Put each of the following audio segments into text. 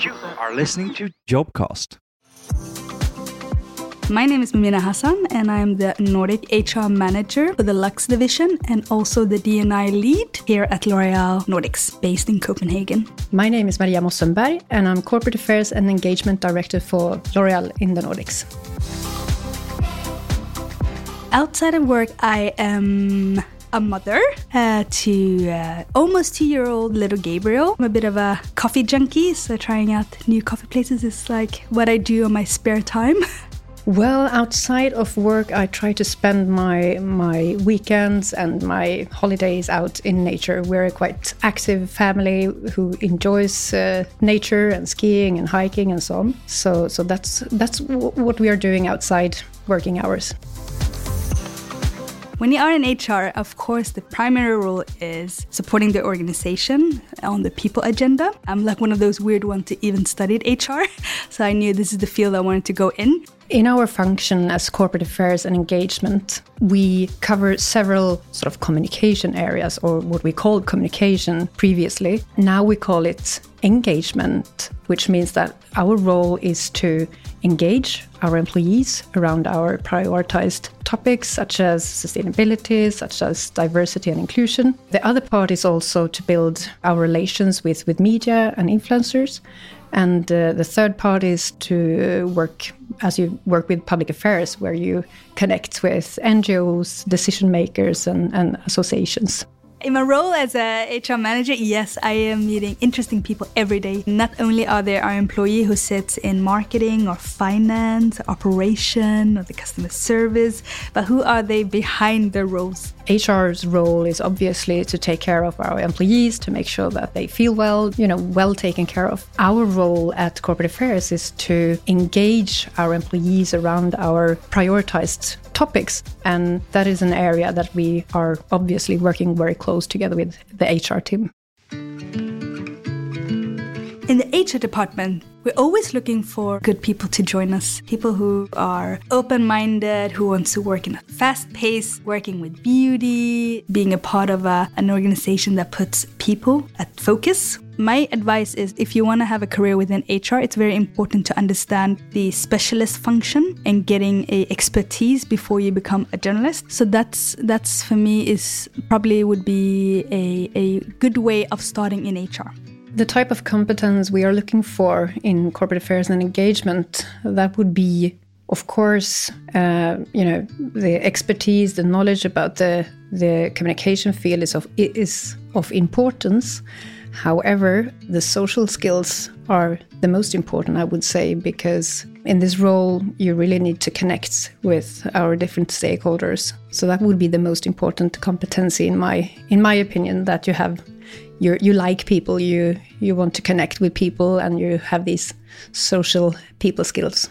You are listening to Jobcast. My name is Mumina Hassan, and I'm the Nordic HR manager for the Luxe division and also the D&I lead here at L'Oreal Nordics, based in Copenhagen. My name is Maria Mossenberg, and I'm corporate affairs and engagement director for L'Oreal in the Nordics. Outside of work, I am a mother uh, to uh, almost two year old little Gabriel. I'm a bit of a coffee junkie, so trying out new coffee places is like what I do on my spare time. Well, outside of work, I try to spend my my weekends and my holidays out in nature. We're a quite active family who enjoys uh, nature and skiing and hiking and so on. So, so that's that's what we are doing outside working hours. When you are in HR, of course, the primary role is supporting the organization on the people agenda. I'm like one of those weird ones to even studied HR, so I knew this is the field I wanted to go in. In our function as corporate affairs and engagement, we cover several sort of communication areas, or what we called communication previously. Now we call it engagement, which means that our role is to engage our employees around our prioritized topics such as sustainability, such as diversity and inclusion. The other part is also to build our relations with, with media and influencers. And uh, the third part is to work as you work with public affairs, where you connect with NGOs, decision makers, and, and associations. In my role as a HR manager, yes, I am meeting interesting people every day. Not only are there our employee who sits in marketing or finance, operation, or the customer service, but who are they behind the roles? HR's role is obviously to take care of our employees, to make sure that they feel well, you know, well taken care of. Our role at corporate affairs is to engage our employees around our prioritized topics. And that is an area that we are obviously working very close together with the HR team. In the HR department, we're always looking for good people to join us. People who are open minded, who want to work in a fast pace, working with beauty, being a part of a, an organization that puts people at focus. My advice is if you want to have a career within HR, it's very important to understand the specialist function and getting a expertise before you become a journalist. So that's that's for me is probably would be a, a good way of starting in HR the type of competence we are looking for in corporate affairs and engagement that would be of course uh, you know the expertise the knowledge about the the communication field is of is of importance however the social skills are the most important i would say because in this role you really need to connect with our different stakeholders so that would be the most important competency in my in my opinion that you have you you like people, you you want to connect with people, and you have these social people skills.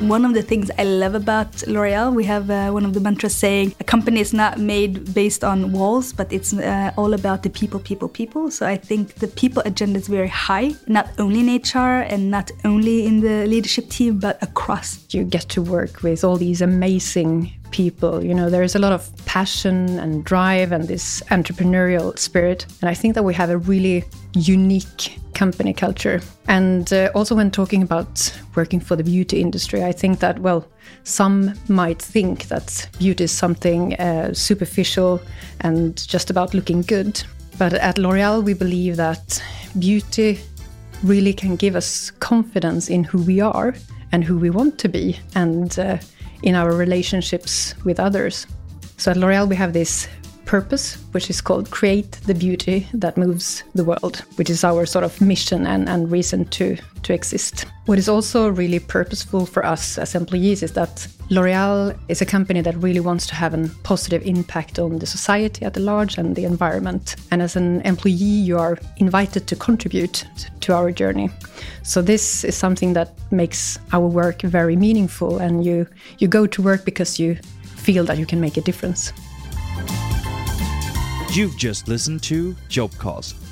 One of the things I love about L'Oreal, we have uh, one of the mantras saying, a company is not made based on walls, but it's uh, all about the people, people, people. So I think the people agenda is very high, not only in HR and not only in the leadership team, but across. You get to work with all these amazing people. You know, there's a lot of passion and drive and this entrepreneurial spirit. And I think that we have a really unique company culture. And uh, also, when talking about working for the beauty industry, I think that, well, some might think that beauty is something uh, superficial and just about looking good. But at L'Oreal, we believe that beauty really can give us confidence in who we are and who we want to be and uh, in our relationships with others. So at L'Oreal, we have this purpose, which is called Create the Beauty That Moves the World, which is our sort of mission and, and reason to, to exist. What is also really purposeful for us as employees is that L'Oreal is a company that really wants to have a positive impact on the society at large and the environment. And as an employee, you are invited to contribute to our journey. So this is something that makes our work very meaningful and you you go to work because you feel that you can make a difference. You've just listened to Job Jobcast